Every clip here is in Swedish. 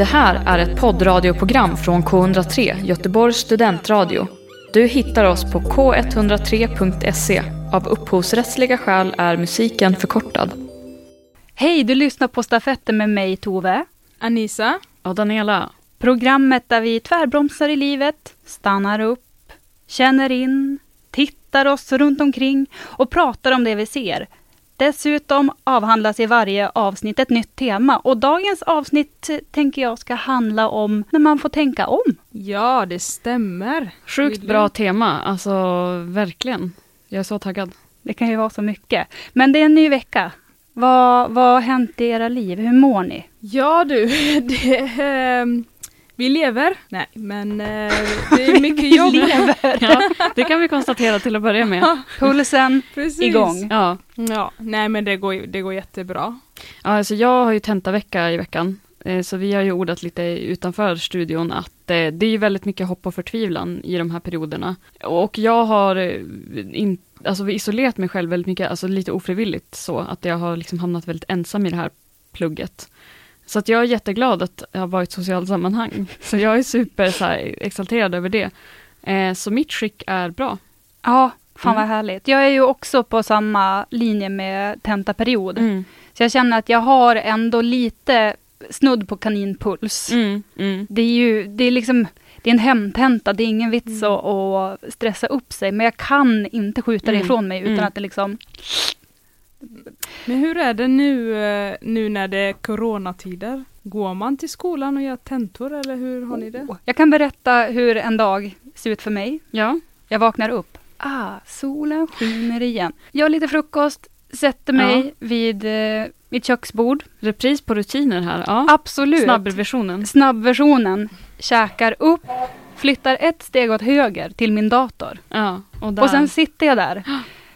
Det här är ett poddradioprogram från K103, Göteborgs studentradio. Du hittar oss på k103.se. Av upphovsrättsliga skäl är musiken förkortad. Hej, du lyssnar på Stafetten med mig, Tove. Anisa. Och Daniela. Programmet där vi tvärbromsar i livet, stannar upp, känner in, tittar oss runt omkring och pratar om det vi ser. Dessutom avhandlas i varje avsnitt ett nytt tema och dagens avsnitt eh, tänker jag ska handla om när man får tänka om. Ja, det stämmer. Sjukt bra tema, alltså verkligen. Jag är så taggad. Det kan ju vara så mycket. Men det är en ny vecka. Vad, vad har hänt i era liv? Hur mår ni? Ja du, det, eh, vi lever. Nej, men eh, det är mycket jobb. Ja, det kan vi konstatera till att börja med. Pulsen Precis. igång. Ja, Ja, nej men det går, det går jättebra. Ja, alltså jag har ju tentavecka i veckan. Eh, Så vi har ju ordat lite utanför studion att eh, det är väldigt mycket hopp och förtvivlan i de här perioderna. Och jag har eh, in, alltså isolerat mig själv väldigt mycket, alltså lite ofrivilligt så, att jag har liksom hamnat väldigt ensam i det här plugget. Så att jag är jätteglad att jag har varit i ett socialt sammanhang. Så jag är super så här, exalterad över det. Eh, Så mitt skick är bra. Ja, fan Mm. vad härligt. Jag är ju också på samma linje med tentaperiod. Mm. Så jag känner att jag har ändå lite snudd på kaninpuls. Mm. Mm. Det är ju, det är liksom, det är en hemtenta, det är ingen vits Mm. att, att stressa upp sig, men jag kan inte skjuta det Mm. ifrån mig utan Mm. att det liksom... Men hur är det nu, eh, nu när det är coronatider? Går man till skolan och gör tentor eller hur har ni det? Jag kan berätta hur en dag ser ut för mig. Ja. Jag vaknar upp. Ah, solen skiner igen. Gör lite frukost, sätter mig vid eh, mitt köksbord. Repris på rutiner här. Ja. Absolut. Snabbversionen. Snabbversionen. Käkar upp, flyttar ett steg åt höger till min dator. Ja, och, där. Och sen sitter jag där.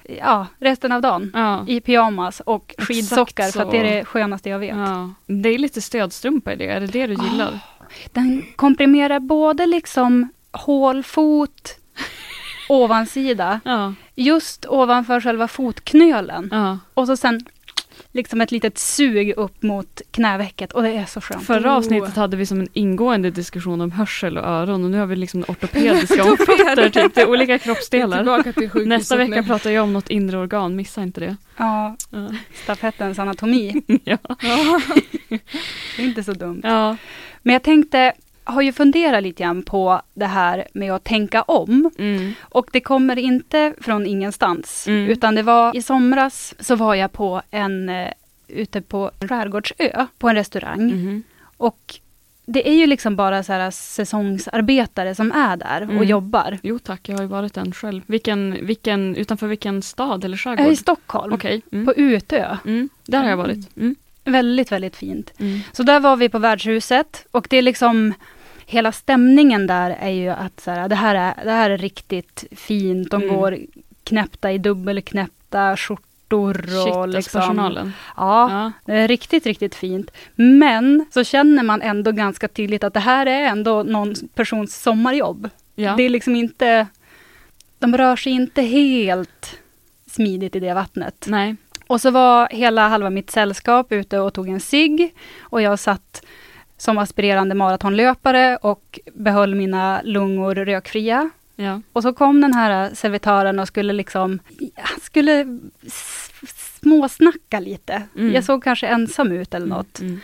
Ja, resten av dagen. ja. I pyjamas och skidsockar för att det är det skönaste jag vet. Ja. Det är lite stödstrumpa i det, är det det du gillar? Den komprimerar både liksom hålfot, ovansida, Ja, just ovanför själva fotknölen. Och så sen liksom ett litet sug upp mot knävecket och det är så skönt. Förra Oh. avsnittet hade vi som en ingående diskussion om hörsel och öron och nu har vi liksom ortopediska om fötter, typ. Det är olika kroppsdelar. Till Nästa vecka nu. pratar jag om något inre organ, missa inte det. Ja, Ja. stafettens anatomi. Ja. Ja. Det är inte så dumt. ja. Men jag tänkte, har ju funderat lite grann på det här med att tänka om. Mm. Och det kommer inte från ingenstans. Mm. Utan det var i somras så var jag på en, eh, ute på en skärgårdsö, på en restaurang. Mhm. Och det är ju liksom bara så här säsongsarbetare som är där och Mm. jobbar. Jo tack, jag har ju varit en själv. Vilken, vilken, utanför vilken stad eller Jag skärgård? är i Stockholm, Okej. Mm. på Utö. Mm. Där har jag varit. Mm. Väldigt, väldigt fint. Mm. Så där var vi på värdshuset och det är liksom Hela stämningen där är ju att så här, det, här är, det här är riktigt fint. De Mm. går knäppta i dubbelknäppta skjortor. Shit, och liksom, personalen. Ja, Ja. det är riktigt, riktigt fint. Men så känner man ändå ganska tydligt att det här är ändå någon persons sommarjobb. Ja. Det är liksom inte... De rör sig inte helt smidigt i det vattnet. Nej. Och så var hela halva mitt sällskap ute och tog en cigg och jag satt som aspirerande maratonlöpare och behöll mina lungor rökfria. Ja. Och så kom den här servitören och skulle liksom, skulle småsnacka lite. Mm. Jag såg kanske ensam ut eller något. Mm.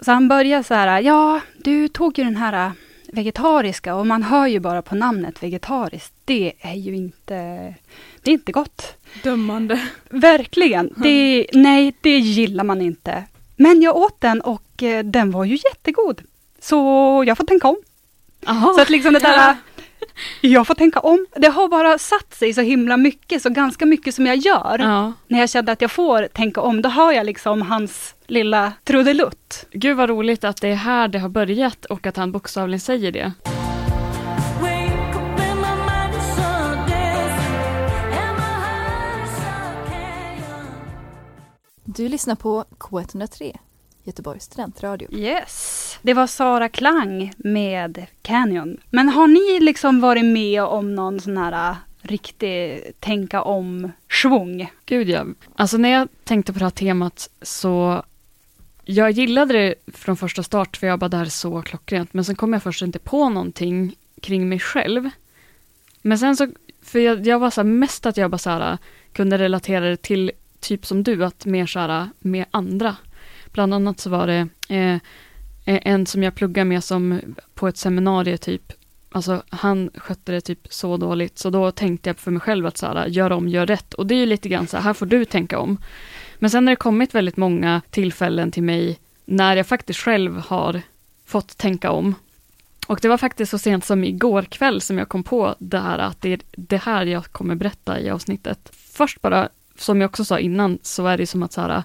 Så han började så här, ja, du tog ju den här vegetariska och man hör ju bara på namnet vegetariskt. Det är ju inte, det är inte gott. Dömande. Verkligen. Det, nej, det gillar man inte. Men jag åt den och eh, den var ju jättegod. Så jag får tänka om. Aha. Så att liksom det där, jag får tänka om. Det har bara satt sig så himla mycket, så ganska mycket som jag gör. Ja. När jag kände att jag får tänka om, då hör jag liksom hans lilla trudelutt. Gud vad roligt att det är här det har börjat och att han bokstavligen säger det. Du lyssnar på K103, Göteborgs studentradio. Yes. Det var Sara Klang med Canyon. Men har ni liksom varit med om någon sån här äh, riktig tänka om svung? Gud ja. Alltså när jag tänkte på det här temat så jag gillade det från första start för jag bara, det här är så klockrent. Men sen kom jag först inte på någonting kring mig själv. Men sen så, för jag, jag var så här, mest att jag bara så här, kunde relatera det till typ som du, att mer så här, med andra. Bland annat så var det eh, eh, en som jag pluggade med som på ett seminarium typ, alltså han skötte det typ så dåligt, så då tänkte jag för mig själv att så här, gör om, gör rätt. Och det är ju lite grann så här, här får du tänka om. Men sen har det kommit väldigt många tillfällen till mig när jag faktiskt själv har fått tänka om. Och det var faktiskt så sent som igår kväll som jag kom på det här att det är det här jag kommer berätta i avsnittet. Först bara, som jag också sa innan, så är det som att så här,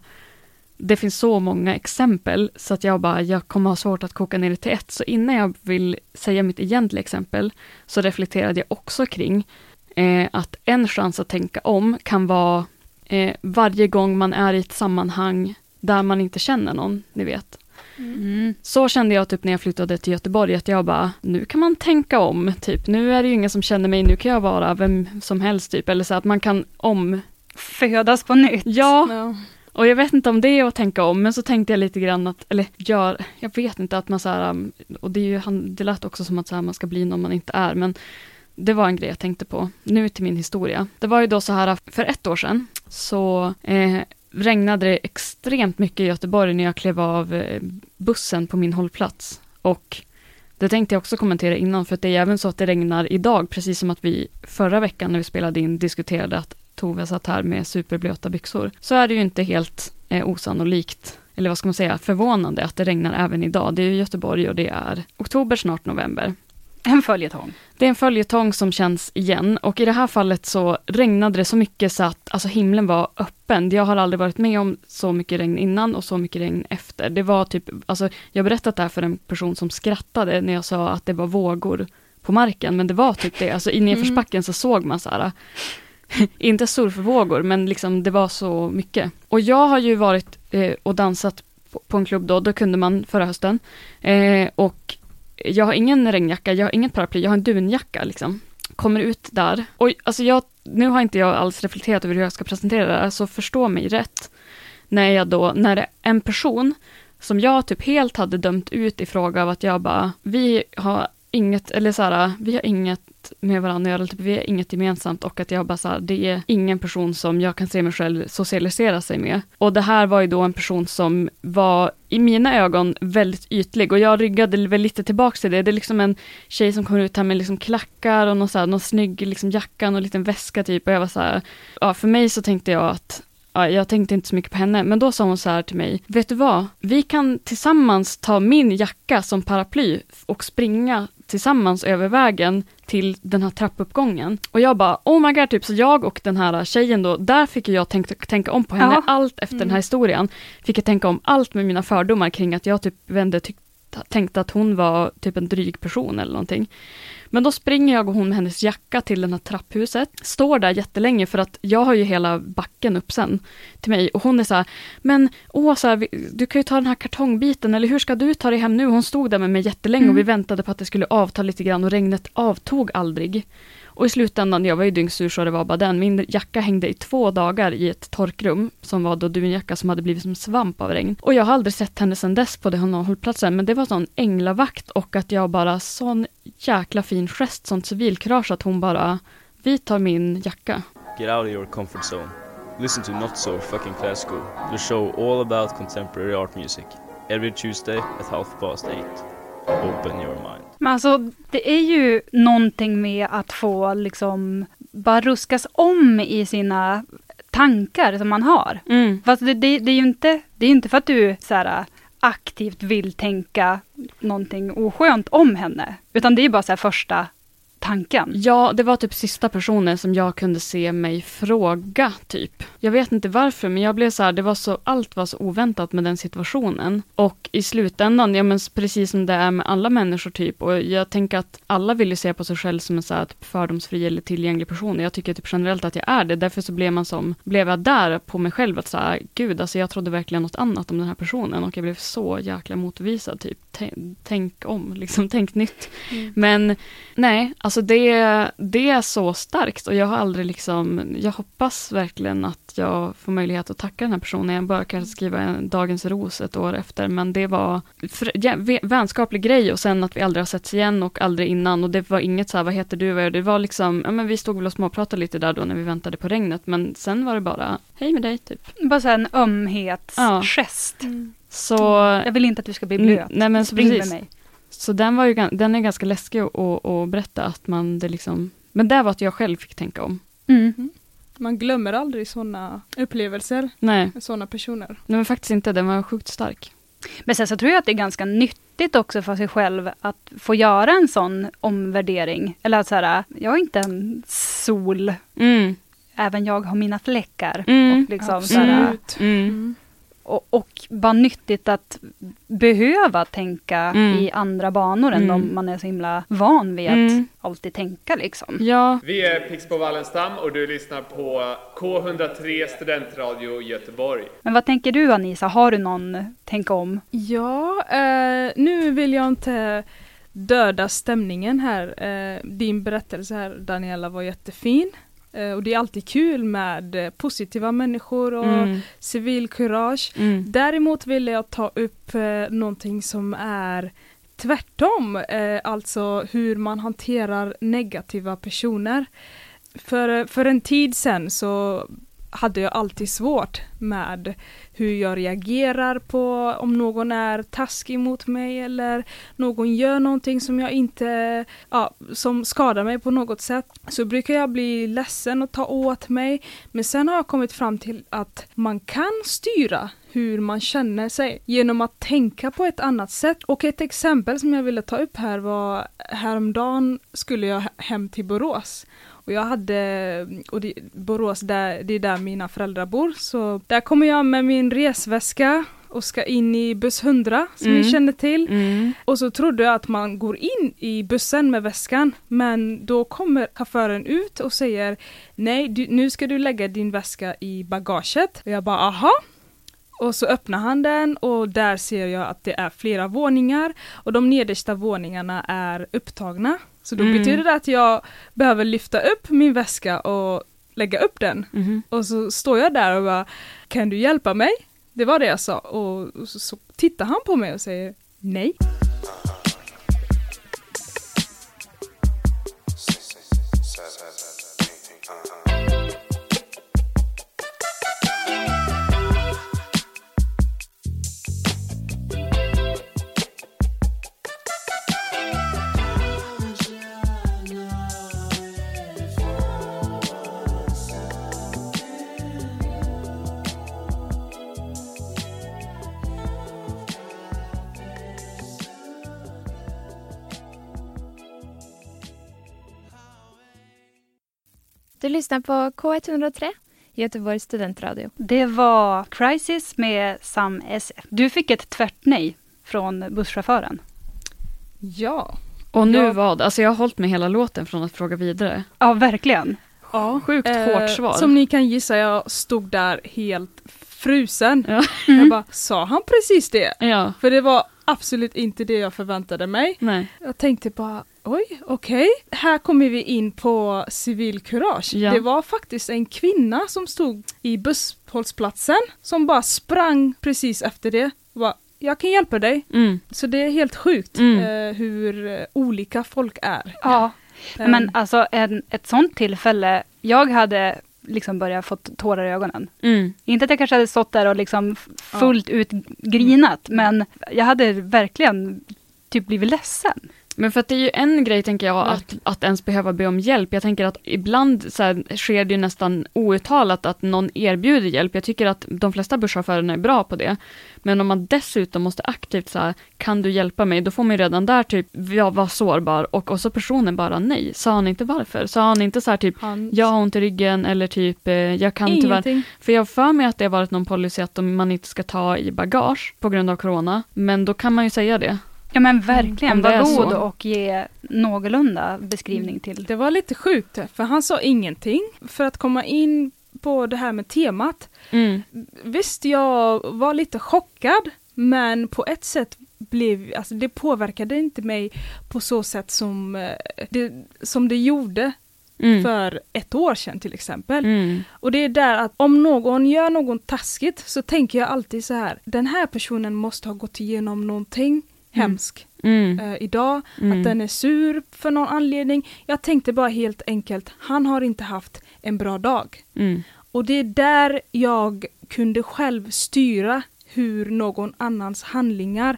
det finns så många exempel så att jag bara, jag kommer ha svårt att koka ner det till ett. Så innan jag vill säga mitt egentliga exempel så reflekterade jag också kring eh, att en chans att tänka om kan vara eh, varje gång man är i ett sammanhang där man inte känner någon, ni vet. Mm. Så kände jag typ när jag flyttade till Göteborg, att jag bara, nu kan man tänka om, typ. Nu är det ju ingen som känner mig, nu kan jag vara vem som helst, typ. Eller så att man kan om... Födas på nytt. Ja, Ja. och jag vet inte om det är att tänka om, men så tänkte jag lite grann att, eller gör, jag vet inte att man så här, um, och det är ju, det lät också som att så här, man ska bli någon man inte är, men det var en grej jag tänkte på. Nu till min historia. Det var ju då så här, för ett år sedan, så eh, regnade det extremt mycket i Göteborg när jag klev av eh, bussen på min hållplats. Och det tänkte jag också kommentera innan, för att det är även så att det regnar idag, precis som att vi förra veckan när vi spelade in diskuterade att Tove satt här med superblöta byxor. Så är det ju inte helt eh, osannolikt, eller vad ska man säga, förvånande att det regnar även idag. Det är ju Göteborg och det är oktober, snart november. En följetong. Det är en följetong som känns igen och i det här fallet så regnade det så mycket så att alltså himlen var öppen. Jag har aldrig varit med om så mycket regn innan och så mycket regn efter. Det var typ, alltså jag berättat det här för en person som skrattade när jag sa att det var vågor på marken, men det var typ det. Alltså i nedförsbacken så såg man så här, inte surfvågor, men liksom det var så mycket. Och jag har ju varit eh, och dansat på, på en klubb då, då kunde man förra hösten. Eh, och jag har ingen regnjacka, jag har inget paraply, jag har en dunjacka liksom. Kommer ut där. Och alltså jag, nu har inte jag alls reflekterat över hur jag ska presentera det här, så förstå mig rätt. När jag då, när en person som jag typ helt hade dömt ut i fråga av att jag bara, vi har inget, eller så här, vi har inget med varandra att göra, typ, vi har inget gemensamt och att jag bara så här, det är ingen person som jag kan se mig själv socialisera sig med. Och det här var ju då en person som var i mina ögon väldigt ytlig och jag ryggade väl lite tillbaks till det. Det är liksom en tjej som kommer ut här med liksom klackar och någon, så här, någon snygg liksom jacka och en liten väska typ och jag var så här, ja för mig så tänkte jag att Ja, jag tänkte inte så mycket på henne, men då sa hon så här till mig, vet du vad? Vi kan tillsammans ta min jacka som paraply och springa tillsammans över vägen till den här trappuppgången. Och jag bara, oh my god, typ så jag och den här tjejen då, där fick jag tänka, tänka om på henne Ja. allt efter den här historien. Fick jag tänka om allt med mina fördomar kring att jag typ vände tyck, tänkte att hon var typ en dryg person eller någonting. Men då springer jag och hon med hennes jacka till det här trapphuset, står där jättelänge för att jag har ju hela backen upp sen till mig och hon är så här, men vi- du kan ju ta den här kartongbiten eller hur ska du ta dig hem nu? Hon stod där med mig jättelänge Mm. och vi väntade på att det skulle avta lite grann och regnet avtog aldrig. Och i slutändan, jag var ju dyngsur så det var bara den, min jacka hängde i två dagar i ett torkrum som var då dunjacka som hade blivit som svamp av regn. Och jag har aldrig sett henne sedan dess på den hållplatsen, men det var sån änglavakt och att jag bara, sån jäkla fin gest, sånt civilkurage att hon bara, vi tar min jacka. Get out of your comfort zone. Listen to Not So Fucking classical. The show all about contemporary art music. Every Tuesday at half past eight. Open your mind. Men alltså, det är ju någonting med att få liksom bara ruskas om i sina tankar som man har. Mm. Fast det, det, det är ju inte, det är ju inte för att du så här, aktivt vill tänka någonting oskönt om henne. Utan det är bara så här första tanken. Ja, det var typ sista personen som jag kunde se mig fråga, typ. Jag vet inte varför, men jag blev så här, det var så, allt var så oväntat med den situationen. Och i slutändan, ja men precis som det är med alla människor typ, och jag tänker att alla vill ju se på sig själv som en så här, typ, fördomsfri eller tillgänglig person. Jag tycker typ generellt att jag är det, därför så blev man som, blev jag där på mig själv att så här, gud, alltså jag trodde verkligen något annat om den här personen och jag blev så jäkla motbevisad, typ. Tänk, tänk om, liksom, tänk nytt. Men nej, Alltså det, det är så starkt och jag har aldrig liksom, jag hoppas verkligen att jag får möjlighet att tacka den här personen. Jag bör kanske skriva en Dagens ros ett år efter, men det var för, ja, vä- vänskaplig grej och sen att vi aldrig har setts igen och aldrig innan och det var inget så här, vad heter du, vad gör du? Det var liksom, ja men vi stod väl och småpratade lite där då när vi väntade på regnet, men sen var det bara, hej med dig typ. Bara så en ömhetsgest. Så, Jag vill inte att du ska bli Mm, blöt. nej, men så precis. mig. Så den var ju, den är ganska läskig att, att, att berätta att man det liksom, men det var att jag själv fick tänka om. Mm. Man glömmer aldrig sådana upplevelser, Nej, sådana personer. nej men faktiskt inte, den var sjukt stark. Men sen så tror jag att det är ganska nyttigt också för sig själv att få göra en sån omvärdering. Eller att så här, jag är inte en sol, Mm, även jag har mina fläckar. Mm, och, liksom, så här, Absolut. mm. Mm. Och, och bara nyttigt att behöva tänka Mm. i andra banor än Mm. de man är så himla van vid att Mm. alltid tänka liksom. Ja, Vi är Pixbo Wallenstam och du lyssnar på K103 Studentradio Göteborg. Men vad tänker du Anisa, har du någon tänka om? Ja, eh, nu vill jag inte döda stämningen här. Eh, din berättelse här Daniela var jättefin. Eh, och det är alltid kul med eh, positiva människor och mm, civilkurage. mm, Däremot vill jag ta upp eh, någonting som är tvärtom, eh, alltså hur man hanterar negativa personer. För, för en tid sedan så hade jag alltid svårt med hur jag reagerar på om någon är taskig mot mig eller någon gör någonting som jag inte, ja, som skadar mig på något sätt. Så brukar jag bli ledsen och ta åt mig. Men sen har jag kommit fram till att man kan styra hur man känner sig genom att tänka på ett annat sätt. Och ett exempel som jag ville ta upp här var häromdagen skulle jag hem till Borås. Och jag hade, och det, Borås, där, det är där mina föräldrar bor, så där kommer jag med min resväska och ska in i buss 100 som Mm. ni känner till. mm, Och så trodde jag att man går in i bussen med väskan, men då kommer chauffören ut och säger Nej, du, nu ska du lägga din väska i bagaget. Och jag bara aha. Och så öppnar han den och där ser jag att det är flera våningar och de nedersta våningarna är upptagna. Så då Mm. betyder det att jag behöver lyfta upp min väska och lägga upp den. mhm. Och så står jag där och bara, kan du hjälpa mig? Det var det jag sa och så, så tittar han på mig och säger nej. Du lyssnar på K103, Göteborgs studentradio. Det var Crisis med Sam SF. Du fick ett tvärt nej från busschauffören. Ja. Och nu Ja. vad? Alltså jag har hållit mig hela låten från att fråga vidare. Ja, verkligen. ja. Sjukt hårt svar. Som ni kan gissa, jag stod där helt frusen. Ja. Jag bara, sa han precis det? Ja, För det var absolut inte det jag förväntade mig. nej. Jag tänkte bara, oj, okej. Här kommer vi in på civilkurage. Ja. Det var faktiskt en kvinna som stod i busshållplatsen som bara sprang precis efter det. Och bara, jag kan hjälpa dig. Mm, Så det är helt sjukt Mm. eh, hur eh, olika folk är. Ja, Ehm, men alltså en, ett sånt tillfälle, jag hade liksom börjat fått tårar i ögonen. mm, Inte att jag kanske hade stått där och liksom fullt ut grinat, men jag hade verkligen typ blivit ledsen. Men för att det är ju en grej, tänker jag, att, att ens behöva be om hjälp. Jag tänker att ibland så här, sker det ju nästan outtalat att någon erbjuder hjälp. Jag tycker att de flesta busschaufförerna är bra på det. Men om man dessutom måste aktivt så här, kan du hjälpa mig? Då får man ju redan där typ, jag var sårbar och, och så personen bara nej. Sa han inte varför? Sa han inte så här typ, han, jag har ont i ryggen eller typ, eh, jag kan tyvärr ingenting. För jag för mig att det har varit någon policy att man inte ska ta i bagage på grund av corona. Men då kan man ju säga det. Ja men verkligen, är var god och ge någorlunda beskrivning till. Det var lite sjukt, för han sa ingenting. För att komma in på det här med temat. Mm. Visst, jag var lite chockad, men på ett sätt blev, alltså det påverkade inte mig på så sätt som eh, det, som det gjorde Mm. för ett år sedan till exempel. Mm. Och det är där att om någon gör något taskigt så tänker jag alltid så här, den här personen måste ha gått igenom någonting hemskt Mm. eh, idag, Mm. att den är sur för någon anledning. Jag tänkte bara helt enkelt, han har inte haft en bra dag. Mm. Och det är där jag kunde själv styra hur någon annans handlingar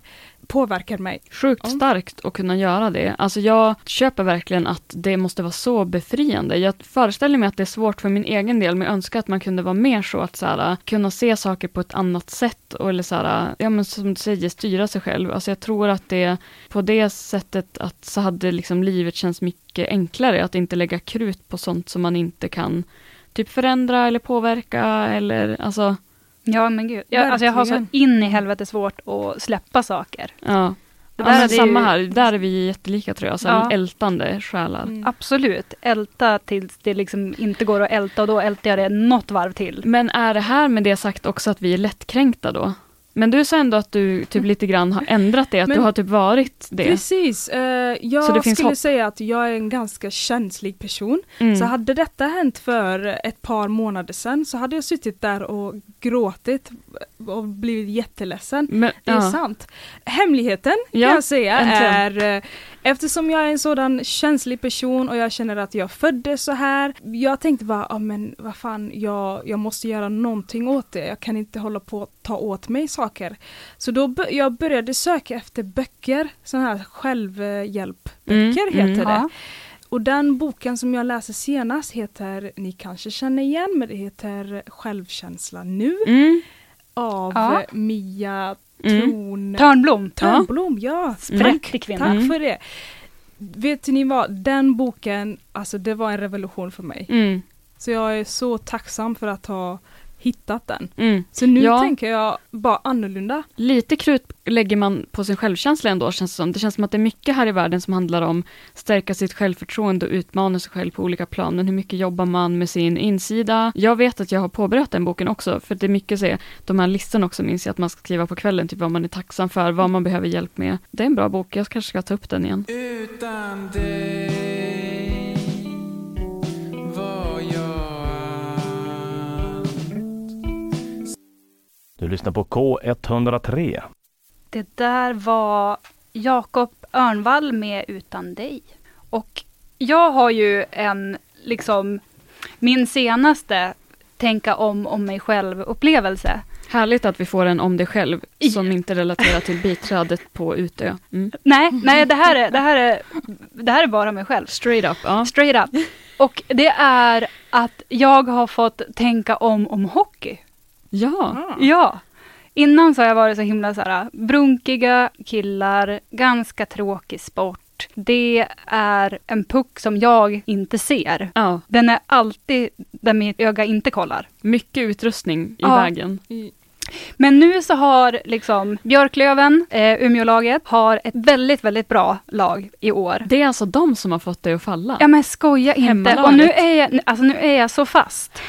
påverkar mig. Sjukt starkt att kunna göra det. Alltså jag köper verkligen att det måste vara så befriande. Jag föreställer mig att det är svårt för min egen del, men jag önskar att man kunde vara mer så att så här, kunna se saker på ett annat sätt och eller så här, ja men som du säger, styra sig själv. Alltså jag tror att det på det sättet att så hade liksom livet känts mycket enklare, att inte lägga krut på sånt som man inte kan typ förändra eller påverka eller alltså, Ja men gud. Jag, alltså jag har så in i helvete svårt att släppa saker. ja. Det ja där men är ju- samma här, där är vi jättelika tror jag, så här, Ja. ältande själar. Mm. Absolut. Älta tills det liksom inte går att älta och då ältar jag det något varv till. Men är det här med det sagt också att vi är lättkränkta då? Men du sa ändå att du typ lite grann har ändrat det, att Men- du har typ varit det. Precis, eh, jag skulle hopp. säga att jag är en ganska känslig person. Mm. Så hade detta hänt för ett par månader sedan så hade jag suttit där och gråtit och blivit jätteledsen. Men, Det är ja. sant. Hemligheten kan Ja, jag säga äntligen. är eh, Eftersom jag är en sådan känslig person och jag känner att jag föddes så här. Jag tänkte bara, ja men vad fan, jag, jag måste göra någonting åt det. Jag kan inte hålla på att ta åt mig saker. Så då jag började söka efter böcker, sådana här självhjälpböcker Mm, heter mm. det. Ja. Och den boken som jag läser senast heter, ni kanske känner igen, men det heter Självkänsla nu Mm. av Ja. Mia Mm. Tron... Törnblom. Törnblom, ja. Präktig kvinna. Tack Mm. för det. Vet ni vad, den boken, alltså det var en revolution för mig. Mm. Så jag är så tacksam för att ha hittat den. Mm. Så nu Ja. tänker jag bara annorlunda. Lite krut lägger man på sin självkänsla ändå, känns det som. Det känns som att det är mycket här i världen som handlar om stärka sitt självförtroende och utmana sig själv på olika plan. Men hur mycket jobbar man med sin insida? Jag vet att jag har påbörjat den boken också, för det är mycket så, de här listorna också minns jag att man ska skriva på kvällen, typ vad man är tacksam för, vad man behöver hjälp med. Det är en bra bok, jag kanske ska ta upp den igen. Utan dig Du lyssnar på K103. Det där var Jakob Örnvall med Utan dig. Och jag har ju en, liksom, min senaste tänka om om mig själv-upplevelse. Härligt att vi får en om dig själv, som inte relaterar till biträdet på Utö. Mm. Nej, nej det, här är, det, här är, det här är bara mig själv. Straight up, ja. Straight up. Och det är att jag har fått tänka om om hockey. Ja. Ja. Innan så har jag varit så himla så här, brunkiga killar, ganska tråkig sport. Det är en puck som jag inte ser. ja. Den är alltid där mitt öga inte kollar. Mycket utrustning i Ja. vägen. Men nu så har liksom Björklöven, eh, Umeålaget, har ett väldigt, väldigt bra lag i år. Det är alltså de som har fått dig att falla? Ja men skoja inte. Hemmalaget. Och nu är, jag, alltså, nu är jag så fast.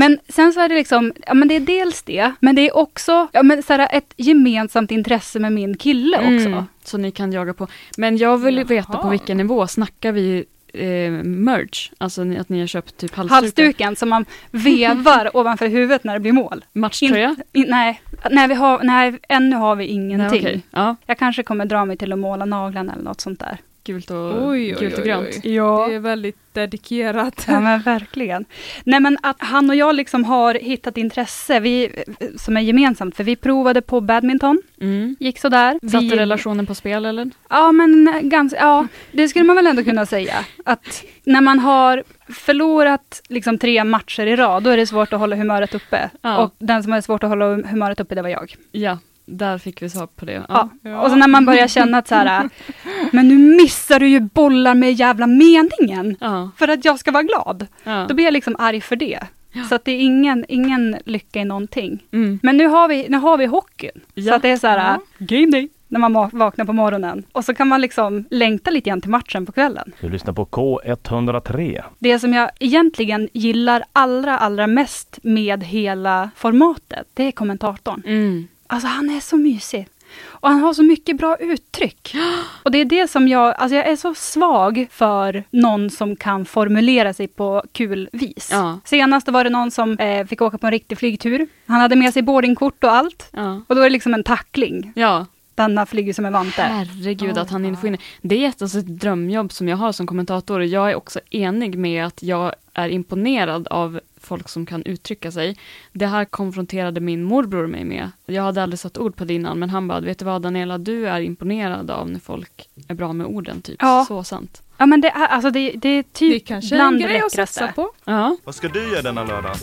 Men sen så är det liksom, ja men det är dels det, men det är också ja, men så här, ett gemensamt intresse med min kille också. Mm, så ni kan jaga på. Men jag vill ju veta på Jaha. vilken nivå. Snackar vi eh, merch? Alltså att ni har köpt typ halsdukar? Halsduken som man vevar ovanför huvudet när det blir mål. Matchtröja? In, nej, nej, vi har, nej, ännu har vi ingenting. Nej, okej. Ja, Jag kanske kommer dra mig till att måla naglarna eller något sånt där. Gult och, Oj, oj, gult och oj, grönt. oj. Ja. Det är väldigt dedikerat. Ja men verkligen. Nej men att han och jag liksom har hittat intresse vi, som är gemensamt, för vi provade på badminton, Mm. gick sådär. Satte vi, relationen på spel eller? Ja men ganska, ja det skulle man väl ändå kunna säga. Att när man har förlorat liksom tre matcher i rad, då är det svårt att hålla humöret uppe. Ja. Och den som hade svårt att hålla humöret uppe, det var jag. Ja, där fick vi svar på det. Ja. Ja. Och så när man börjar känna att så här, men nu missar du ju bollar med jävla meningen. Ja. För att jag ska vara glad. ja. Då blir jag liksom arg för det. Så att det är ingen, ingen lycka i någonting. Mm. Men nu har vi, nu har vi hockeyn. Ja. Så att det är så här, Ja. game day. När man ma- vaknar på morgonen. Och så kan man liksom längta lite grann till matchen på kvällen. Du lyssnar på K103. Det som jag egentligen gillar allra, allra mest med hela formatet, det är kommentatorn. Mm. Alltså han är så mysig. Och han har så mycket bra uttryck. Och det är det som jag, alltså jag är så svag för någon som kan formulera sig på kul vis. Ja. Senast var det någon som eh, fick åka på en riktig flygtur. Han hade med sig boardingkort och allt. Ja. Och då är det liksom en tackling. Ja, Denna flyger som en vante. herregud att han inte får in det. är alltså, ett drömjobb som jag har som kommentator och jag är också enig med att jag är imponerad av folk som kan uttrycka sig. Det här konfronterade min morbror mig med. Jag hade aldrig satt ord på det innan, men han bara, vet du vad Daniela, du är imponerad av när folk är bra med orden, typ. Ja. Så sant. Ja men det är, alltså det, det är typ Det är kanske är bland en grej att satsa på. Ja. Vad ska du göra denna lördag?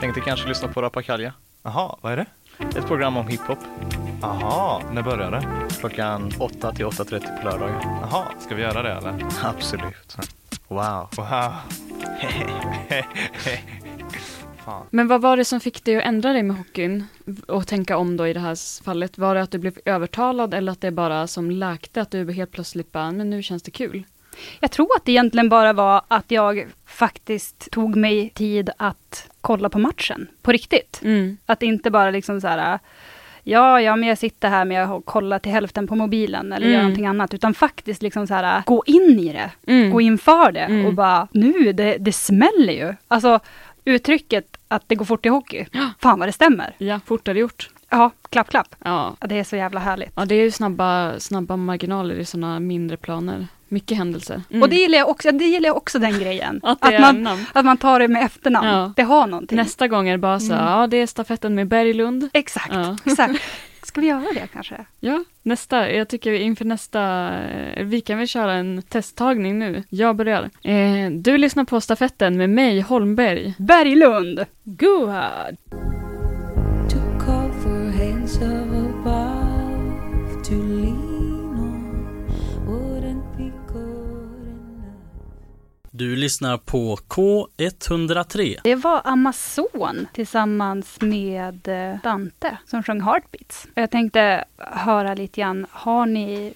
Tänkte kanske lyssna på Rappakalja. Jaha, vad är det? Ett program om hiphop. Jaha, när börjar det? Klockan 8 till 8.30 på lördagar. Jaha, ska vi göra det eller? Absolut. Wow. Wow. Men vad var det som fick dig att ändra dig med hockeyn och tänka om då i det här fallet? Var det att du blev övertalad eller att det bara som läkte att du helt plötsligt bara, men nu känns det kul? Jag tror att det egentligen bara var att jag faktiskt tog mig tid att kolla på matchen på riktigt. Mm. Att inte bara liksom så här, ja, ja, men jag sitter här med att kolla till hälften på mobilen eller Mm. gör någonting annat, utan faktiskt liksom så här, gå in i det, Mm. gå in för det Mm. och bara, nu, det, det smäller ju. Alltså uttrycket att det går fort i hockey, fan vad det stämmer. Ja, fortare gjort. Ja, klapp, klapp. Ja. Ja, Det är så jävla härligt. ja, det är ju snabba, snabba marginaler i sådana mindre planer. Mycket händelser. Mm. Och det gillar jag också, det gillar jag också den grejen. Att är man, att man tar det med efternamn. Ja. Det har någonting. Nästa gång är det bara så, Mm. ja det är stafetten med Berglund. Exakt, Ja. exakt. Ska vi göra det kanske? Ja, nästa. Jag tycker inför nästa, eh, vi kan väl köra en testtagning nu. Jag börjar. Eh, du lyssnar på stafetten med mig, Holmberg. Berglund. Go Du lyssnar på K103. Det var Amazon tillsammans med eh, Dante som sjöng Heartbeats. Jag tänkte höra lite grann, har ni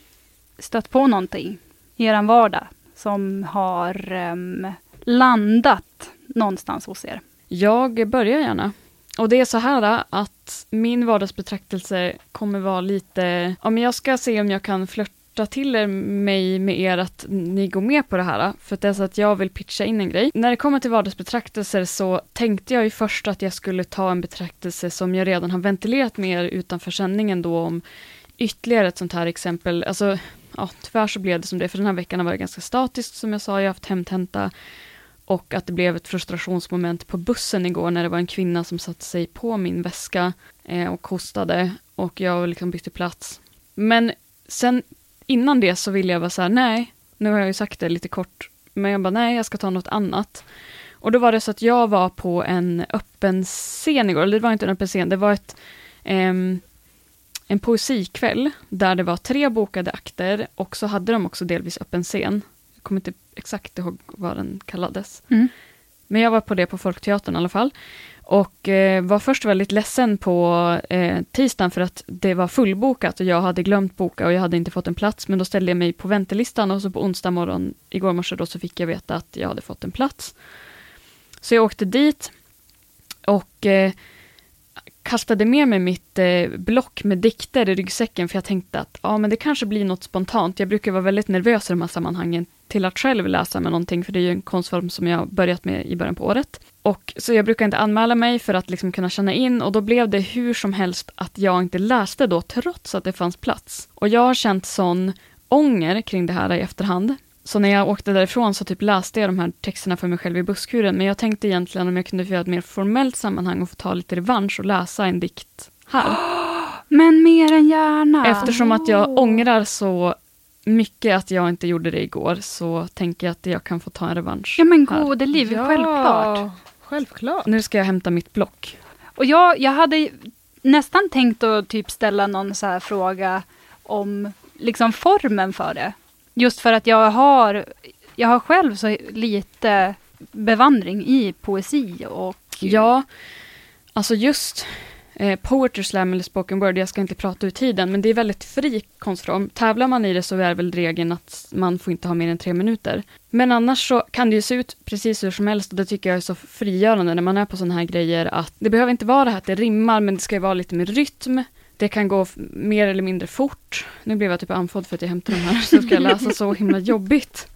stött på någonting i er vardag som har em, landat någonstans hos er? Jag börjar gärna. Och det är så här att min vardagsbetraktelse kommer vara lite, ja men jag ska se om jag kan flörta till er, mig med er att ni går med på det här. För att det är så att jag vill pitcha in en grej. När det kommer till vardagsbetraktelser så tänkte jag ju först att jag skulle ta en betraktelse som jag redan har ventilerat med er utanför sändningen då om ytterligare ett sånt här exempel. Alltså, ja, tyvärr så blev det som det, för den här veckan har varit ganska statiskt som jag sa, jag har haft hemtenta och att det blev ett frustrationsmoment på bussen igår när det var en kvinna som satte sig på min väska eh, och hostade och jag liksom bytte plats. Men sen innan det så ville jag vara så här, nej, nu har jag ju sagt det lite kort, men jag bara nej, jag ska ta något annat. Och då var det så att jag var på en öppen scen igår, eller det var inte en öppen scen, det var ett ehm, en poesikväll där det var tre bokade akter och så hade de också delvis öppen scen. Jag kommer inte exakt ihåg vad den kallades. Mm. Men jag var på det på Folkteatern i alla fall. Och eh, var först väldigt ledsen på eh, tisdagen för att det var fullbokat och jag hade glömt boka och jag hade inte fått en plats. Men då ställde jag mig på väntelistan och så på onsdag morgon, igår morse då, så fick jag veta att jag hade fått en plats. Så jag åkte dit och eh, kastade med mig mitt eh, block med dikter i ryggsäcken för jag tänkte att ja, men det kanske blir något spontant. Jag brukar vara väldigt nervös i de här sammanhangen till att själv läsa med någonting, för det är ju en konstform som jag börjat med i början på året. Och Så jag brukar inte anmäla mig för att liksom kunna känna in och då blev det hur som helst att jag inte läste då, trots att det fanns plats. Och jag har känt sån ånger kring det här i efterhand. Så när jag åkte därifrån så typ läste jag de här texterna för mig själv i busskuren, men jag tänkte egentligen om jag kunde få göra ett mer formellt sammanhang och få ta lite revansch och läsa en dikt här. Men mer än gärna. Eftersom att jag ångrar så mycket att jag inte gjorde det igår, så tänker jag att jag kan få ta en revansch. Ja men här. gode liv, Ja. självklart. Självklart. Nu ska jag hämta mitt block. Och jag, jag hade nästan tänkt att typ ställa någon så här fråga om liksom formen för det. Just för att jag har, jag har själv så lite bevandring i poesi och... Ja, alltså just eh, poetry slam eller spoken word, jag ska inte prata ur tiden, men det är väldigt fri konstform. Tävlar man i det så är väl regeln att man får inte ha mer än tre minuter. Men annars så kan det ju se ut precis hur som helst och det tycker jag är så frigörande när man är på sådana här grejer att det behöver inte vara det här att det rimmar, men det ska ju vara lite mer rytm. Det kan gå mer eller mindre fort. Nu blev jag typ andfådd för att jag hämtade de här, så ska jag läsa så himla jobbigt.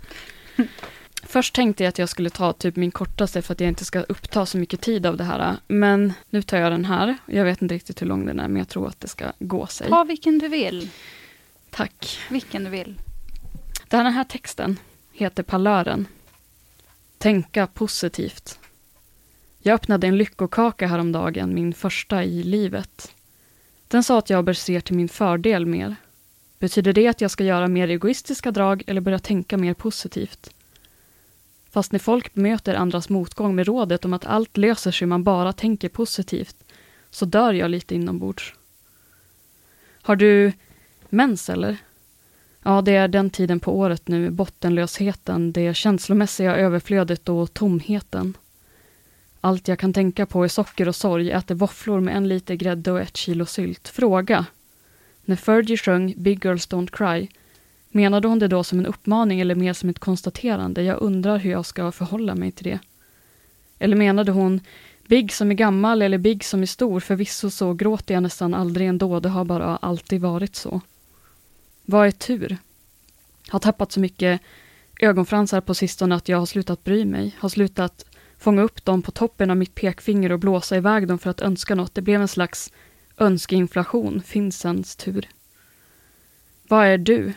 Först tänkte jag att jag skulle ta typ min kortaste för att jag inte ska uppta så mycket tid av det här. Men nu tar jag den här. Jag vet inte riktigt hur lång den är, men jag tror att det ska gå sig. Ta vilken du vill. Tack. Vilken du vill. Den här texten heter Palören. Tänka positivt. Jag öppnade en lyckokaka häromdagen, min första i livet. Den sa att jag bör se till min fördel mer. Betyder det att jag ska göra mer egoistiska drag eller börja tänka mer positivt? Fast när folk bemöter andras motgång med rådet om att allt löser sig om man bara tänker positivt, så dör jag lite inombords. Har du mens eller? Ja, det är den tiden på året nu, bottenlösheten, det känslomässiga överflödet och tomheten. Allt jag kan tänka på är socker och sorg, äter våfflor med en liter grädde och ett kilo sylt. Fråga. När Fergie sjöng Big Girls Don't Cry, menade hon det då som en uppmaning eller mer som ett konstaterande? Jag undrar hur jag ska förhålla mig till det. Eller menade hon Big som är gammal eller Big som är stor? Förvisso så gråter jag nästan aldrig ändå, det har bara alltid varit så. Vad är tur? Har tappat så mycket ögonfransar på sistone att jag har slutat bry mig. Har slutat fånga upp dem på toppen av mitt pekfinger och blåsa iväg dem för att önska något. Det blev en slags önskeinflation, Finsens tur. Vad är du?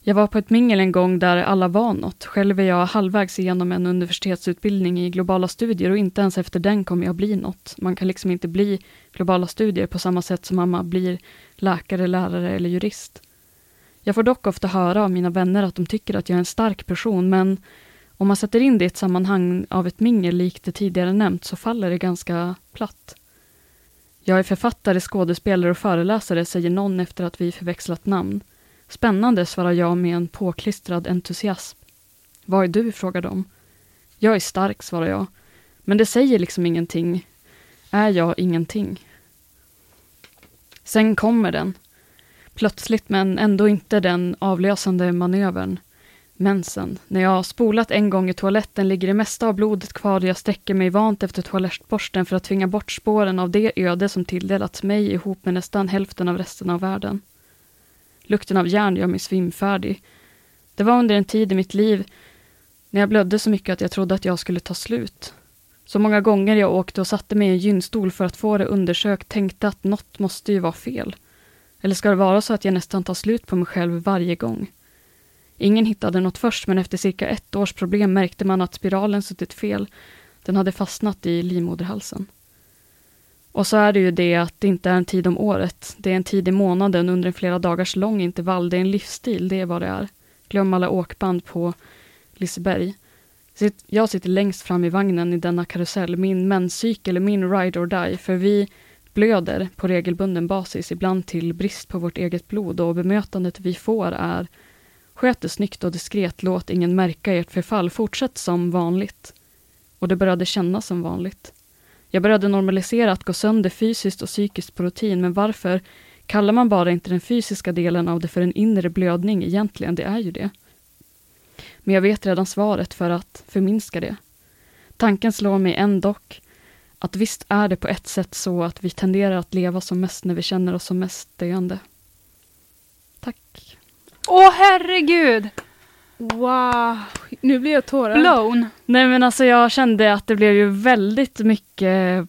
Jag var på ett mingel en gång där alla var något. Själv är jag halvvägs igenom en universitetsutbildning i globala studier och inte ens efter den kommer jag bli något. Man kan liksom inte bli globala studier på samma sätt som mamma blir läkare, lärare eller jurist. Jag får dock ofta höra av mina vänner att de tycker att jag är en stark person, men om man sätter in det i ett sammanhang av ett mingel likt det tidigare nämnt så faller det ganska platt. Jag är författare, skådespelare och föreläsare, säger någon efter att vi förväxlat namn. Spännande, svarar jag med en påklistrad entusiasm. Vad är du? frågar de. Jag är stark, svarar jag. Men det säger liksom ingenting. Är jag ingenting? Sen kommer den. Plötsligt, men ändå inte den avlösande manövern. Mensen. När jag har spolat en gång i toaletten ligger det mesta av blodet kvar och jag sträcker mig vant efter toalettborsten för att tvinga bort spåren av det öde som tilldelats mig ihop med nästan hälften av resten av världen. Lukten av järn gör mig svimfärdig. Det var under en tid i mitt liv när jag blödde så mycket att jag trodde att jag skulle ta slut. Så många gånger jag åkte och satte mig i en gynstol för att få det undersökt tänkte att något måste ju vara fel. Eller ska det vara så att jag nästan tar slut på mig själv varje gång? Ingen hittade något först, men efter cirka ett års problem märkte man att spiralen suttit fel. Den hade fastnat i livmoderhalsen. Och så är det ju det att det inte är en tid om året. Det är en tid i månaden under en flera dagars lång intervall. Det är en livsstil, det är vad det är. Glöm alla åkband på Liseberg. Jag sitter längst fram i vagnen i denna karusell, min menscykel är min ride or die, för vi blöder på regelbunden basis, ibland till brist på vårt eget blod och bemötandet vi får är Sköt det snyggt och diskret, låt ingen märka ert förfall, fortsätt som vanligt. Och det började kännas som vanligt. Jag började normalisera att gå sönder fysiskt och psykiskt på rutin, men varför kallar man bara inte den fysiska delen av det för en inre blödning egentligen? Det är ju det. Men jag vet redan svaret för att förminska det. Tanken slår mig ändock att visst är det på ett sätt så att vi tenderar att leva som mest när vi känner oss som mest döende. Tack. Åh herregud! Wow, nu blir jag tårögd. Blown. Nej men alltså jag kände att det blev ju väldigt mycket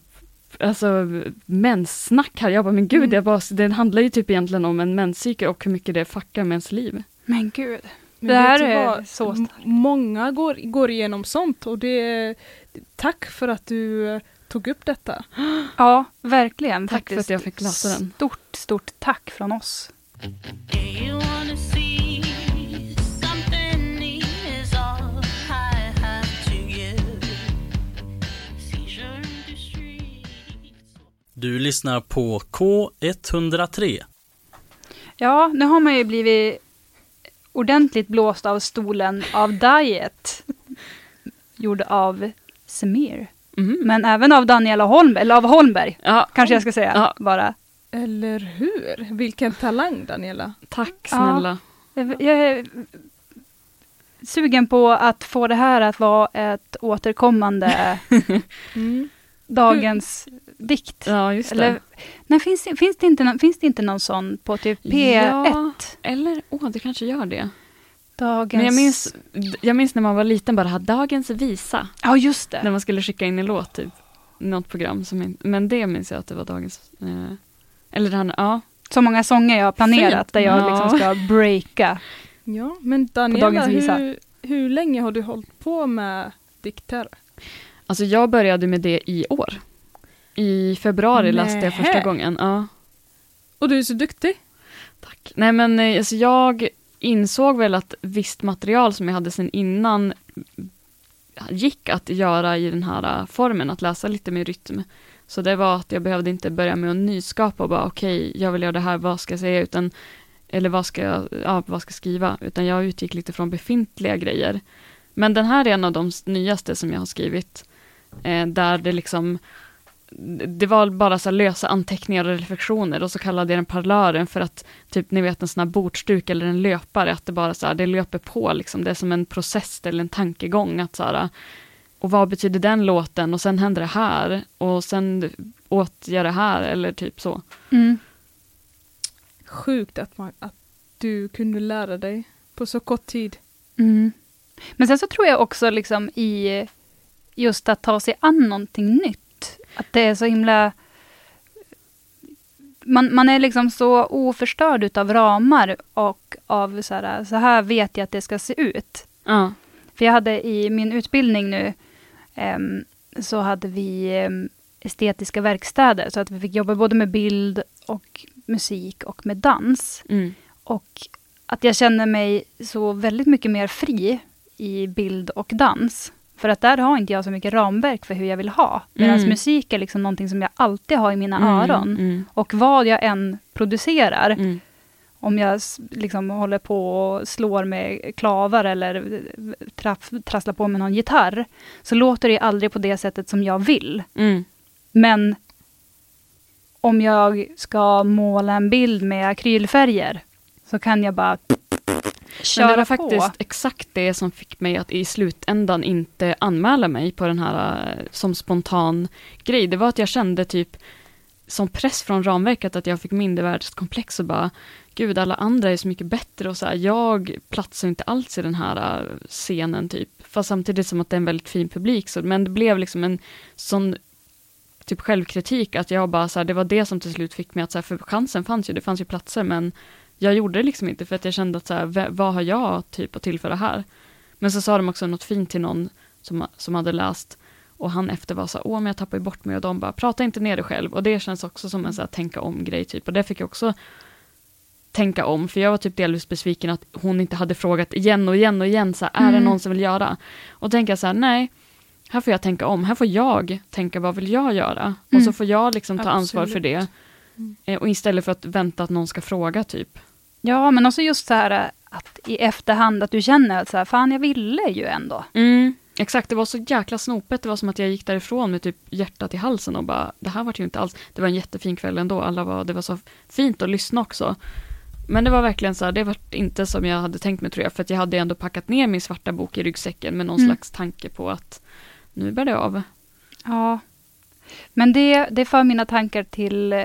alltså, menssnack här. Jag bara, men gud, jag bara, det handlar ju typ egentligen om en menscykel och hur mycket det fuckar med ens liv. Men gud. Men Det här är så M- Många går, går igenom sånt och det Tack för att du eh, tog upp detta. Ja, verkligen. Tack för faktiskt. att jag fick läsa den. Stort, stort tack från oss. Du lyssnar på K103. Ja, nu har man ju blivit ordentligt blåst av stolen av Diet. Gjord av Semir. Mhm. Men även av Daniela Holmberg, eller av Holmberg. Ja. Kanske jag ska säga Ja. bara. Eller hur? Vilken talang Daniela. Tack Ja. snälla. Jag jag är sugen på att få det här att vara ett återkommande Mm. dagens dikt. Ja, just det. Eller, nej, finns, finns, det inte, någon- finns det inte någon sån på typ P1? Ja, eller, åh, det kanske gör det. Dagens... Men jag minns, jag minns när man var liten bara dagens visa. Ja, just det. När man skulle skicka in en låt, typ. Något program. Som, men det minns jag att det var dagens. Eh, eller den, ja. Så många sånger jag har planerat Fint. där jag Ja. liksom ska breaka. Ja, men På Daniela, hur, hur länge har du hållit på med dikter? Alltså jag började med det i år. I februari läste jag första gången. Ja. Och du är så duktig. Tack. Nej men eh, alltså jag insåg väl att visst material som jag hade sedan innan gick att göra i den här eh, formen, att läsa lite med rytm. Så det var att jag behövde inte börja med att nyskapa och bara okej, jag vill göra det här, vad ska jag säga, utan eller vad ska jag, ja, vad ska jag skriva, utan jag utgick lite från befintliga grejer. Men den här är en av de nyaste som jag har skrivit, eh, där det liksom det var bara så lösa anteckningar och reflektioner och så kallade jag den parlören för att typ ni vet en sån här bordsduk eller en löpare, att det bara så här, det löper på liksom, det är som en process eller en tankegång att så här, och vad betyder den låten och sen händer det här och sen åt jag det här eller typ så. Mm. Sjukt att, man, att du kunde lära dig på så kort tid. Mm. Men sen så tror jag också liksom i just att ta sig an någonting nytt. Att det är så himla... Man, man är liksom så oförstörd utav ramar och av så här, så här vet jag att det ska se ut. Ja. För jag hade i min utbildning nu, ehm, så hade vi ehm, estetiska verkstäder, så att vi fick jobba både med bild och musik och med dans. Mm. Och att jag känner mig så väldigt mycket mer fri i bild och dans. För att där har inte jag så mycket ramverk för hur jag vill ha. Medan Mm. musik är liksom någonting som jag alltid har i mina Mm, öron. mm. Och vad jag än producerar, Mm. om jag liksom håller på och slår med klavar eller traff, trasslar på med någon gitarr, så låter det aldrig på det sättet som jag vill. Mm. Men om jag ska måla en bild med akrylfärger, så kan jag bara köra Men det var på. faktiskt exakt det som fick mig att i slutändan inte anmäla mig på den här eh, som spontan grej. Det var att jag kände typ som press från ramverket att jag fick mindervärdeskomplex och bara gud alla andra är så mycket bättre och så här, jag platsar inte alls i den här eh, scenen typ. Fast samtidigt som att det är en väldigt fin publik så, men det blev liksom en sån typ självkritik att jag bara så här, det var det som till slut fick mig att så här, för chansen fanns ju, det fanns ju platser men jag gjorde det liksom inte för att jag kände att så här, vad har jag typ att tillföra här? Men så sa de också något fint till någon som, som hade läst och han efter var så här, åh men jag tappar ju bort mig och de bara, prata inte ner dig själv och det känns också som en så här, tänka om grej typ och det fick jag också tänka om för jag var typ delvis besviken att hon inte hade frågat igen och igen och igen så här, är det Mm. någon som vill göra? Och tänka så här, nej, här får jag tänka om, här får jag tänka vad vill jag göra? Och Mm. så får jag liksom ta ansvar för Absolut. det. Eh, Och istället för att vänta att någon ska fråga typ. Ja, men också just så här äh, att i efterhand att du känner att så här, fan jag ville ju ändå. Mm, exakt, det var så jäkla snopet. Det var som att jag gick därifrån med typ hjärtat i halsen och bara, det här var ju inte alls, det var en jättefin kväll ändå, alla var, det var så fint att lyssna också. Men det var verkligen så här, det var inte som jag hade tänkt mig tror jag, för att jag hade ändå packat ner min svarta bok i ryggsäcken med någon Mm. slags tanke på att nu bär det av. Ja. Men det, det för mina tankar till eh,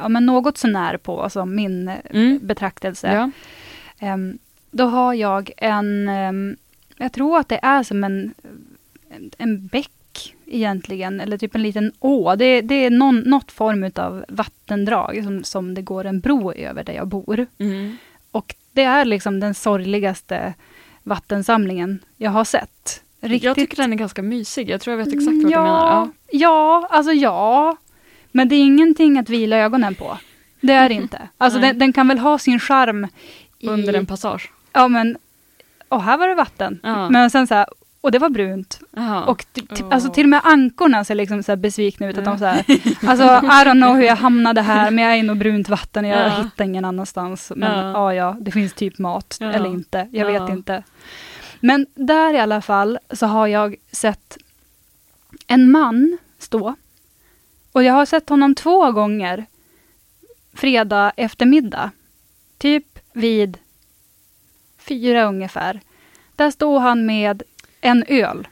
ja, men något sånär på alltså min eh, Mm. betraktelse. Ja. Ehm, då har jag en, ehm, jag tror att det är som en, en, en bäck egentligen, eller typ en liten å. Det, det är någon, något form av vattendrag som, som det går en bro över där jag bor. Mm. Och det är liksom den sorgligaste vattensamlingen jag har sett. Riktigt. Jag tycker den är ganska mysig, jag tror jag vet exakt vad ja, du menar. Ja. Ja, alltså ja. Men det är ingenting att vila ögonen på. Det är det inte. Alltså den, den kan väl ha sin charm i... Under en passage. Ja men, och här var det vatten. Ja. Men sen så här, och det var brunt. Jaha. Och t- alltså till och med ankorna ser liksom så besvikna ut. Att de så här, alltså I don't know hur jag hamnade här, men jag är något brunt vatten. Jag Ja. hittar ingen annanstans. Men Ja. ja, ja, det finns typ mat. Ja. Eller inte, jag Ja. vet inte. Men där i alla fall så har jag sett en man stå. Och jag har sett honom två gånger fredag eftermiddag. Typ vid fyra ungefär. Där står han med en öl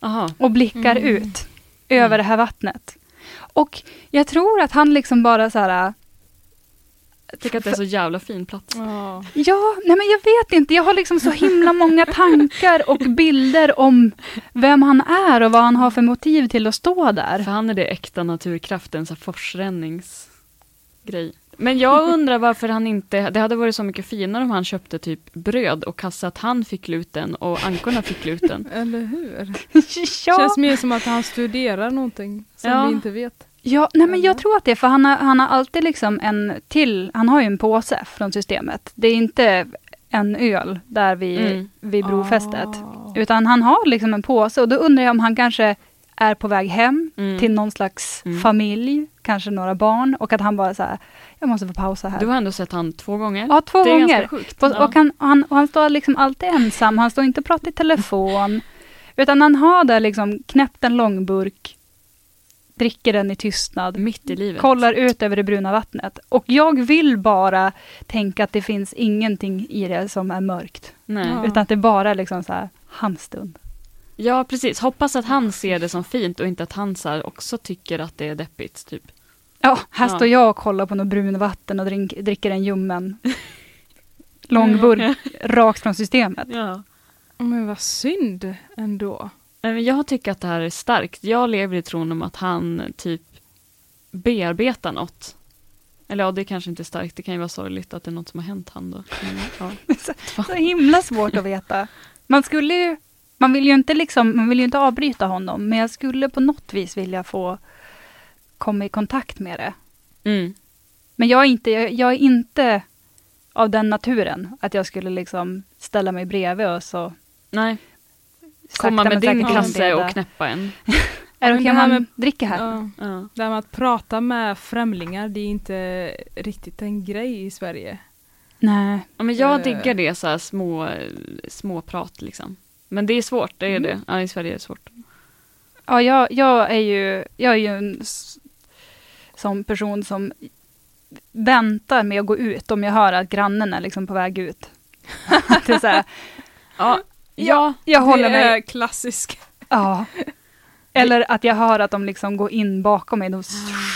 Aha. och blickar Mm. ut över det här vattnet. Och jag tror att han liksom bara så här... Jag tycker att det är så jävla fin plats. Ja. Ja, nej men jag vet inte. Jag har liksom så himla många tankar och bilder om vem han är och vad han har för motiv till att stå där. För han är det äkta naturkraften, så forsränningsgrej. Men jag undrar varför han inte, det hade varit så mycket finare om han köpte typ bröd och kassa att han fick gluten och ankorna fick gluten. Eller hur? ja. Känns mer som att han studerar någonting som Ja. vi inte vet. Ja, nej men jag tror att det är för han har, han har alltid liksom en till, han har ju en påse från systemet. Det är inte en öl där vid, Mm. vid brofästet. Utan han har liksom en påse och då undrar jag om han kanske är på väg hem Mm. till någon slags familj, kanske några barn och att han bara så här, jag måste få pausa här. Du har ändå sett han två gånger. Ja, två det är gånger. ganska sjukt. Och, och, han, och han, och han står liksom alltid ensam, han står inte och pratar i telefon. Utan han har där liksom knäppt en långburk, dricker den i tystnad. Mitt i livet. Kollar ut över det bruna vattnet. Och jag vill bara tänka att det finns ingenting i det som är mörkt. Nej. Ja. Utan att det bara är liksom så här, hans stund. Ja, precis. Hoppas att han ser det som fint och inte att han så här också tycker att det är deppigt, typ. Ja, här Ja. står jag och kollar på något brunvatten och drink, dricker en ljummen långburk rakt från systemet. Ja. Men vad synd ändå. Jag tycker att det här är starkt. Jag lever i tron om att han typ bearbetar något. Eller ja, det kanske inte är starkt. Det kan ju vara sorgligt att det är något som har hänt han då. Men, ja. så, så himla svårt att veta. Man skulle ju, man vill ju inte liksom, man vill ju inte avbryta honom, men jag skulle på något vis vilja få komma i kontakt med det. Mm. Men jag är inte, jag, jag är inte av den naturen att jag skulle liksom ställa mig bredvid och så Nej. Komma med din kasse och knäppa en. Är det okej om här man med- dricker här? Ja. Ja. Det här med att prata med främlingar, det är inte riktigt en grej i Sverige. Nej. Ja, men jag Eh. diggar det, så här små, små prat liksom. Men det är svårt, det är Mm. det. Ja, i Sverige är det svårt. Ja, jag, jag är ju, jag är ju en sån person som väntar med att gå ut om jag hör att grannen är liksom på väg ut. det är så här, Ja, ja, jag håller det är klassisk. Ja. Eller att jag hör att de liksom går in bakom mig, då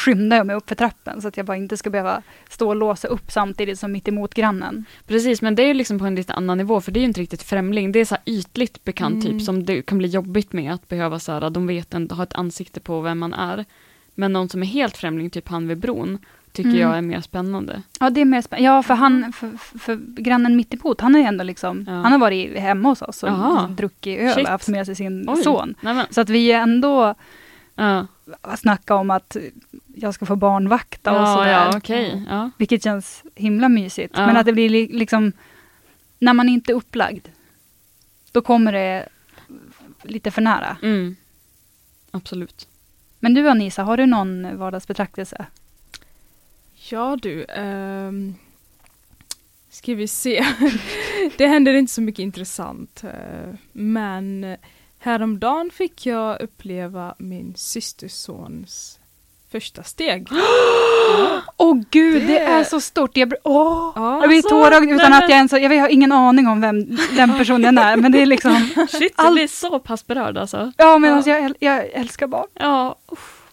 skyndar jag mig upp för trappen så att jag bara inte ska behöva stå och låsa upp samtidigt som mitt emot grannen. Precis, men det är liksom på en lite annan nivå, för det är ju inte riktigt främling. Det är så ytligt bekant Mm. typ, som det kan bli jobbigt med att behöva så här, de vet ändå, ha ett ansikte på vem man är. Men någon som är helt främling, typ han vid bron, tycker Mm. jag är mer spännande. Ja, det är mer spännande. Ja, för han, för, för, för grannen mittemot, han är ju ändå liksom, Ja. han har varit hemma hos oss och Jaha. druckit öl Shit. och haft med sig sin Oj. son. Nämen. Så att vi är ändå Ja, snacka om att jag ska få barnvakta och ja, sådär. ja okej. Ja. Vilket känns himla mysigt. Ja. Men att det blir li- liksom, när man inte är upplagd, då kommer det lite för nära. Mm. Absolut. Men du Anisa, har du någon vardagsbetraktelse? Ja du, ehm, ska vi se. det händer inte så mycket intressant. eh, men häromdagen fick jag uppleva min systersons första steg. Åh gud, det... Det- är så stort. Jag, åh, Ja, jag blir alltså, tårögd utan nej, att men- jag ens jag, jag har ingen aning om vem den personen är. Men det är liksom, Shit, jag blir så pass berörd alltså. ja men alltså, jag, äl- jag älskar barn. Ja,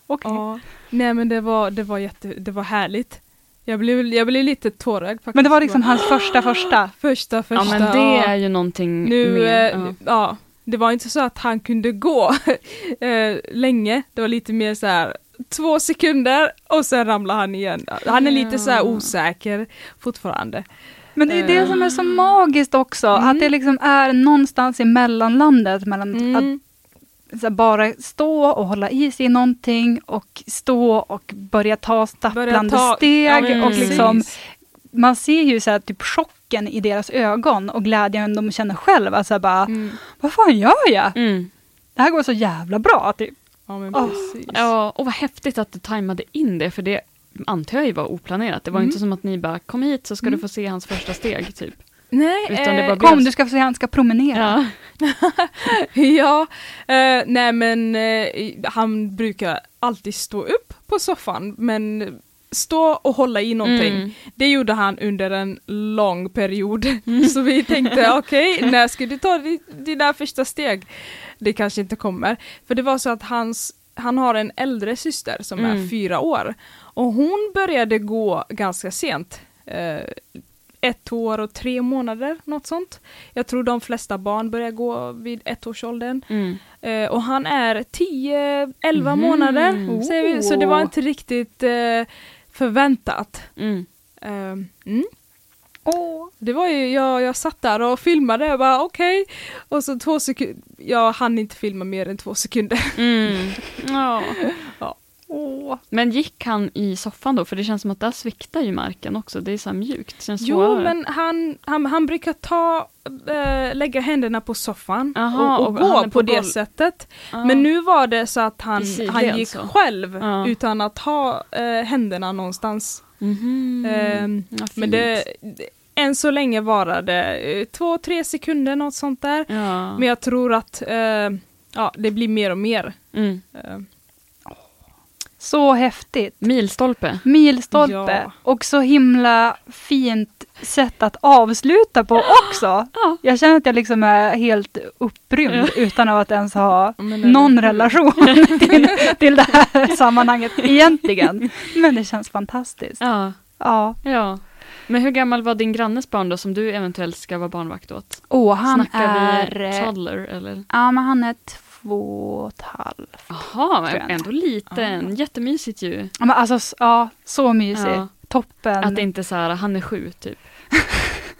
Okej. Ja. Nej men det var, det var jätte, det var härligt. Jag blev, jag blev lite tårögd faktiskt. Men det var liksom hans första första. Första, första. ja men det är ju någonting Nu, mer. eh, ja. ja. det var inte så att han kunde gå eh, länge. Det var lite mer så här två sekunder och sen ramlade han igen. Han är lite så här osäker fortfarande. Men det är det som är så magiskt också. Mm. Att det liksom är någonstans i mellanlandet mellan Mm. att bara stå och hålla i sig i någonting och stå och börja ta stapplande ta- steg. ja, men och precis. liksom, man ser ju så här, typ chocken i deras ögon och glädjen de känner själva. Alltså bara, Mm. vad fan gör jag? Mm. Det här går så jävla bra. Typ. Ja men precis. Ja, och vad häftigt att du tajmade in det, för det antar jag ju var oplanerat. Det var Mm. inte som att ni bara, kom hit så ska Mm. du få se hans första steg, typ. Nej, Utan eh, Kom, du ska få se han ska promenera. Ja. ja, eh, nej men eh, han brukar alltid stå upp på soffan men stå och hålla i någonting. Mm. Det gjorde han under en lång period. Så vi tänkte okej, när ska du ta di- dina första steg? Det kanske inte kommer. För det var så att hans han har en äldre syster som är Mm. fyra år. Och hon började gå ganska sent. Eh, ett år och tre månader, något sånt. Jag tror de flesta barn börjar gå vid ettårsåldern. Mm. Eh, och han är 10-11 Mhm. månader, säger vi. så det var Oh. inte riktigt eh, förväntat. Mm. Eh, mm. Det var ju, jag, jag satt där och filmade och bara okej. Och så två sekunder, jag hann inte filma mer än två sekunder. Mm. Ja. Ja. Men gick han i soffan då? För det känns som att där sviktar ju marken också. Det är så mjukt. Det känns Jo, svårare. men han, han, han brukar ta, äh, lägga händerna på soffan Aha, och, och, och gå på, på det sättet. Ah. Men nu var det så att han, han gick så. själv Ja. utan att ha äh, händerna någonstans. Mhm. Ehm, Ja, fint. men det, det, än så länge varade eh, två, tre sekunder, något sånt där. Ja. Men jag tror att eh, ja, det blir mer och mer. Mm. Eh, Så häftigt. Milstolpe. Milstolpe. Ja. Och så himla fint sätt att avsluta på också. Jag känner att jag liksom är helt upprymd utan att ens ha någon relation till, till det här sammanhanget egentligen. Men det känns fantastiskt. Ja. Ja. ja. Men hur gammal var din grannes barn då som du eventuellt ska vara barnvakt åt? Åh, han Snackar vi är... toddler eller? Ja, men han är två och ett halvt. Jaha, ändå liten. Jättemysigt ju. Ja, men alltså, ja, så mysig. Ja. Toppen. Att det inte är så här, han är sju typ.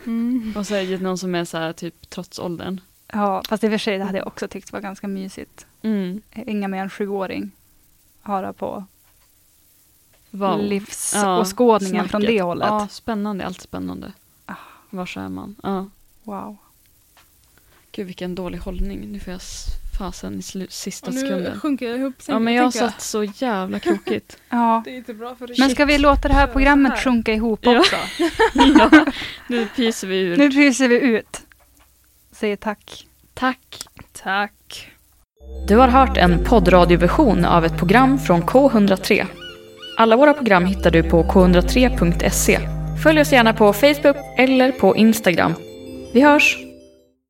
Mm. Och så är det någon som är så här typ trots åldern. Ja, fast i och för sig det hade jag också tyckt var ganska mysigt. Mm. Inga mer än sjuåring. Höra på Wow. livsåskådningen snacket. från det hållet. Ja, spännande, allt spännande. Vars är man? Ja. Wow. Gud vilken dålig hållning. Nu får jag fasen i sista Och nu sekunden. sjunker jag ihop. Ja men jag satt så jävla krokigt. Ja. Det är inte bra för Men ska vi låta det här programmet sjunka ihop Ja. också? ja, nu pyser vi ur. Nu pyser vi ut. Säger tack. Tack. Tack. Du har hört en poddradioversion av ett program från K103. Alla våra program hittar du på k103.se. Följ oss gärna på Facebook eller på Instagram. Vi hörs!